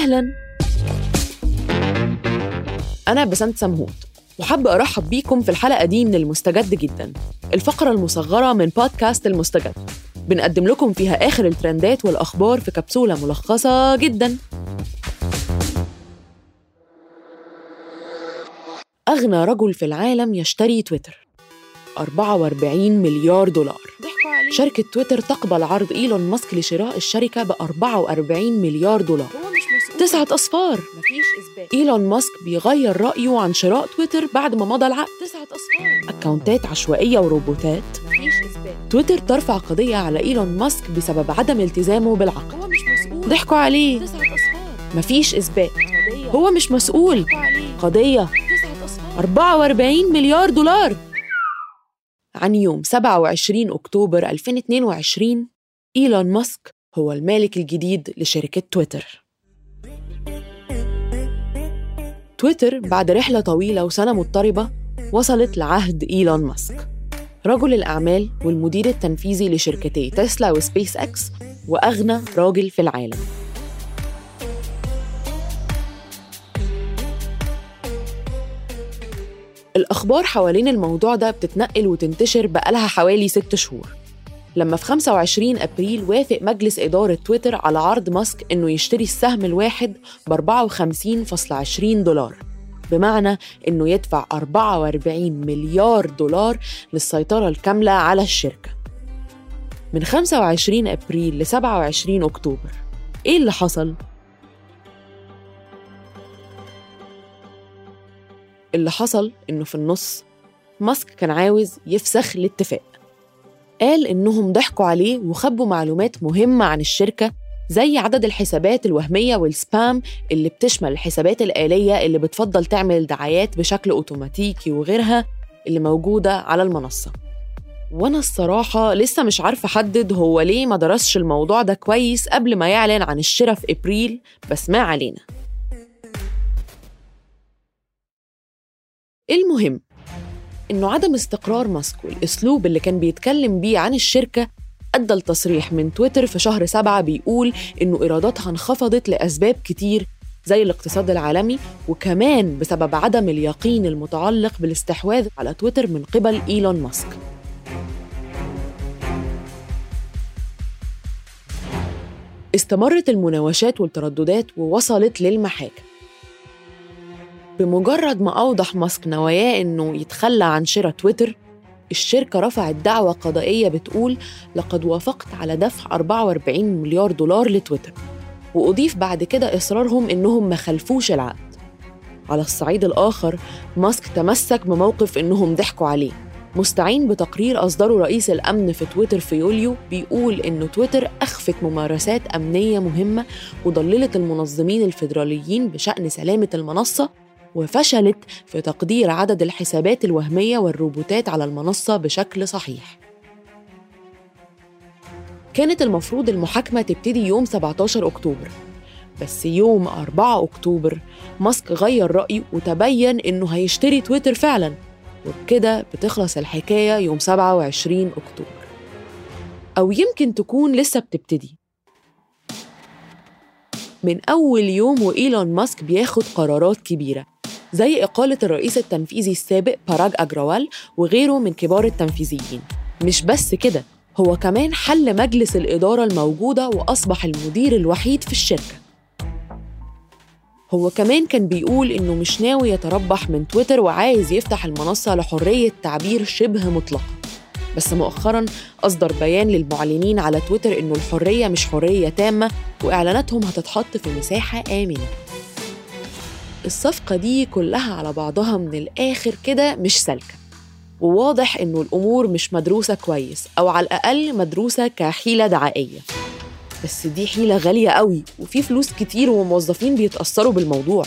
أهلا. أنا بسنت سمهوت وحابة أرحب بيكم في الحلقة دي من المستجد جدا الفقرة المصغرة من بودكاست المستجد. بنقدم لكم فيها آخر الترندات والأخبار في كبسولة ملخصة جدا. أغنى رجل في العالم يشتري تويتر. 44 مليار دولار. شركة تويتر تقبل عرض إيلون ماسك لشراء الشركة ب 44 مليار دولار. تسعة أصفار. إيلون ماسك بيغير رأيه عن شراء تويتر بعد ما مضى العقد. تسعة أصفار أكاونتات عشوائية وروبوتات. تويتر ترفع قضية على إيلون ماسك بسبب عدم التزامه بالعقد. هو مش مسؤول ضحكوا عليه. تسعة أصفار مفيش إثبات. هو مش مسؤول. قضية تسعة أصفار 44 مليار دولار. عن يوم 27 أكتوبر 2022 إيلون ماسك هو المالك الجديد لشركة تويتر. تويتر بعد رحلة طويلة وسنة مضطربة وصلت لعهد إيلون ماسك. رجل الأعمال والمدير التنفيذي لشركتي تسلا وسبيس أكس وأغنى راجل في العالم. الأخبار حوالين الموضوع ده بتتنقل وتنتشر بقالها حوالي ست شهور. لما في 25 أبريل وافق مجلس إدارة تويتر على عرض ماسك إنه يشتري السهم الواحد ب 54.20 دولار. بمعنى إنه يدفع 44 مليار دولار للسيطرة الكاملة على الشركة. من 25 أبريل ل 27 أكتوبر. إيه اللي حصل؟ اللي حصل إنه في النص ماسك كان عاوز يفسخ الاتفاق. قال إنهم ضحكوا عليه وخبوا معلومات مهمة عن الشركة زي عدد الحسابات الوهمية والسبام اللي بتشمل الحسابات الآلية اللي بتفضل تعمل دعايات بشكل أوتوماتيكي وغيرها اللي موجودة على المنصة. وأنا الصراحة لسه مش عارفة أحدد هو ليه ما درسش الموضوع ده كويس قبل ما يعلن عن الشراء في إبريل بس ما علينا. المهم إنه عدم استقرار ماسك والأسلوب اللي كان بيتكلم بيه عن الشركة أدى لتصريح من تويتر في شهر سبعة بيقول إنه إيراداتها انخفضت لأسباب كتير زي الاقتصاد العالمي وكمان بسبب عدم اليقين المتعلق بالاستحواذ على تويتر من قبل إيلون ماسك. استمرت المناوشات والترددات ووصلت للمحاكم. بمجرد ما أوضح ماسك نواياه إنه يتخلى عن شراء تويتر الشركة رفعت دعوى قضائية بتقول لقد وافقت على دفع 44 مليار دولار لتويتر وأضيف بعد كده إصرارهم إنهم ما خلفوش العقد. على الصعيد الآخر ماسك تمسك بموقف إنهم ضحكوا عليه. مستعين بتقرير أصدره رئيس الأمن في تويتر في يوليو بيقول إن تويتر أخفت ممارسات أمنية مهمة وضللت المنظمين الفيدراليين بشأن سلامة المنصة وفشلت في تقدير عدد الحسابات الوهمية والروبوتات على المنصة بشكل صحيح. كانت المفروض المحاكمة تبتدي يوم 17 أكتوبر. بس يوم 4 أكتوبر ماسك غير رأيه وتبين إنه هيشتري تويتر فعلاً. وبكده بتخلص الحكاية يوم 27 أكتوبر. أو يمكن تكون لسه بتبتدي. من أول يوم وإيلون ماسك بياخد قرارات كبيرة. زي إقالة الرئيس التنفيذي السابق باراج أجروال وغيره من كبار التنفيذيين. مش بس كده هو كمان حل مجلس الإدارة الموجودة وأصبح المدير الوحيد في الشركة. هو كمان كان بيقول إنه مش ناوي يتربح من تويتر وعايز يفتح المنصة لحرية تعبير شبه مطلقة. بس مؤخرا أصدر بيان للمعلنين على تويتر إنه الحرية مش حرية تامة وإعلاناتهم هتتحط في مساحة آمنة. الصفقة دي كلها على بعضها من الآخر كده مش سالكة. وواضح إنه الأمور مش مدروسة كويس أو على الأقل مدروسة كحيلة دعائية. بس دي حيلة غالية قوي وفي فلوس كتير وموظفين بيتأثروا بالموضوع.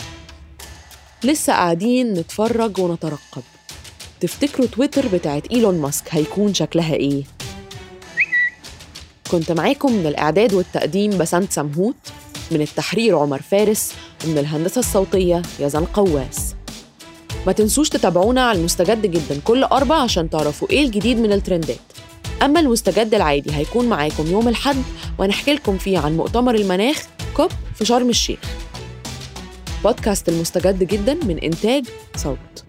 لسه قاعدين نتفرج ونترقب. تفتكروا تويتر بتاعت إيلون ماسك هيكون شكلها إيه؟ كنت معاكم من الإعداد والتقديم بسنت سمهوت من التحرير عمر فارس ومن الهندسة الصوتية يزن قواس ما تنسوش تتابعونا على المستجد جدا كل أربع عشان تعرفوا إيه الجديد من الترندات. أما المستجد العادي هيكون معاكم يوم الحد وهنحكي لكم فيه عن مؤتمر المناخ كوب في شرم الشيخ. بودكاست المستجد جدا من إنتاج صوت.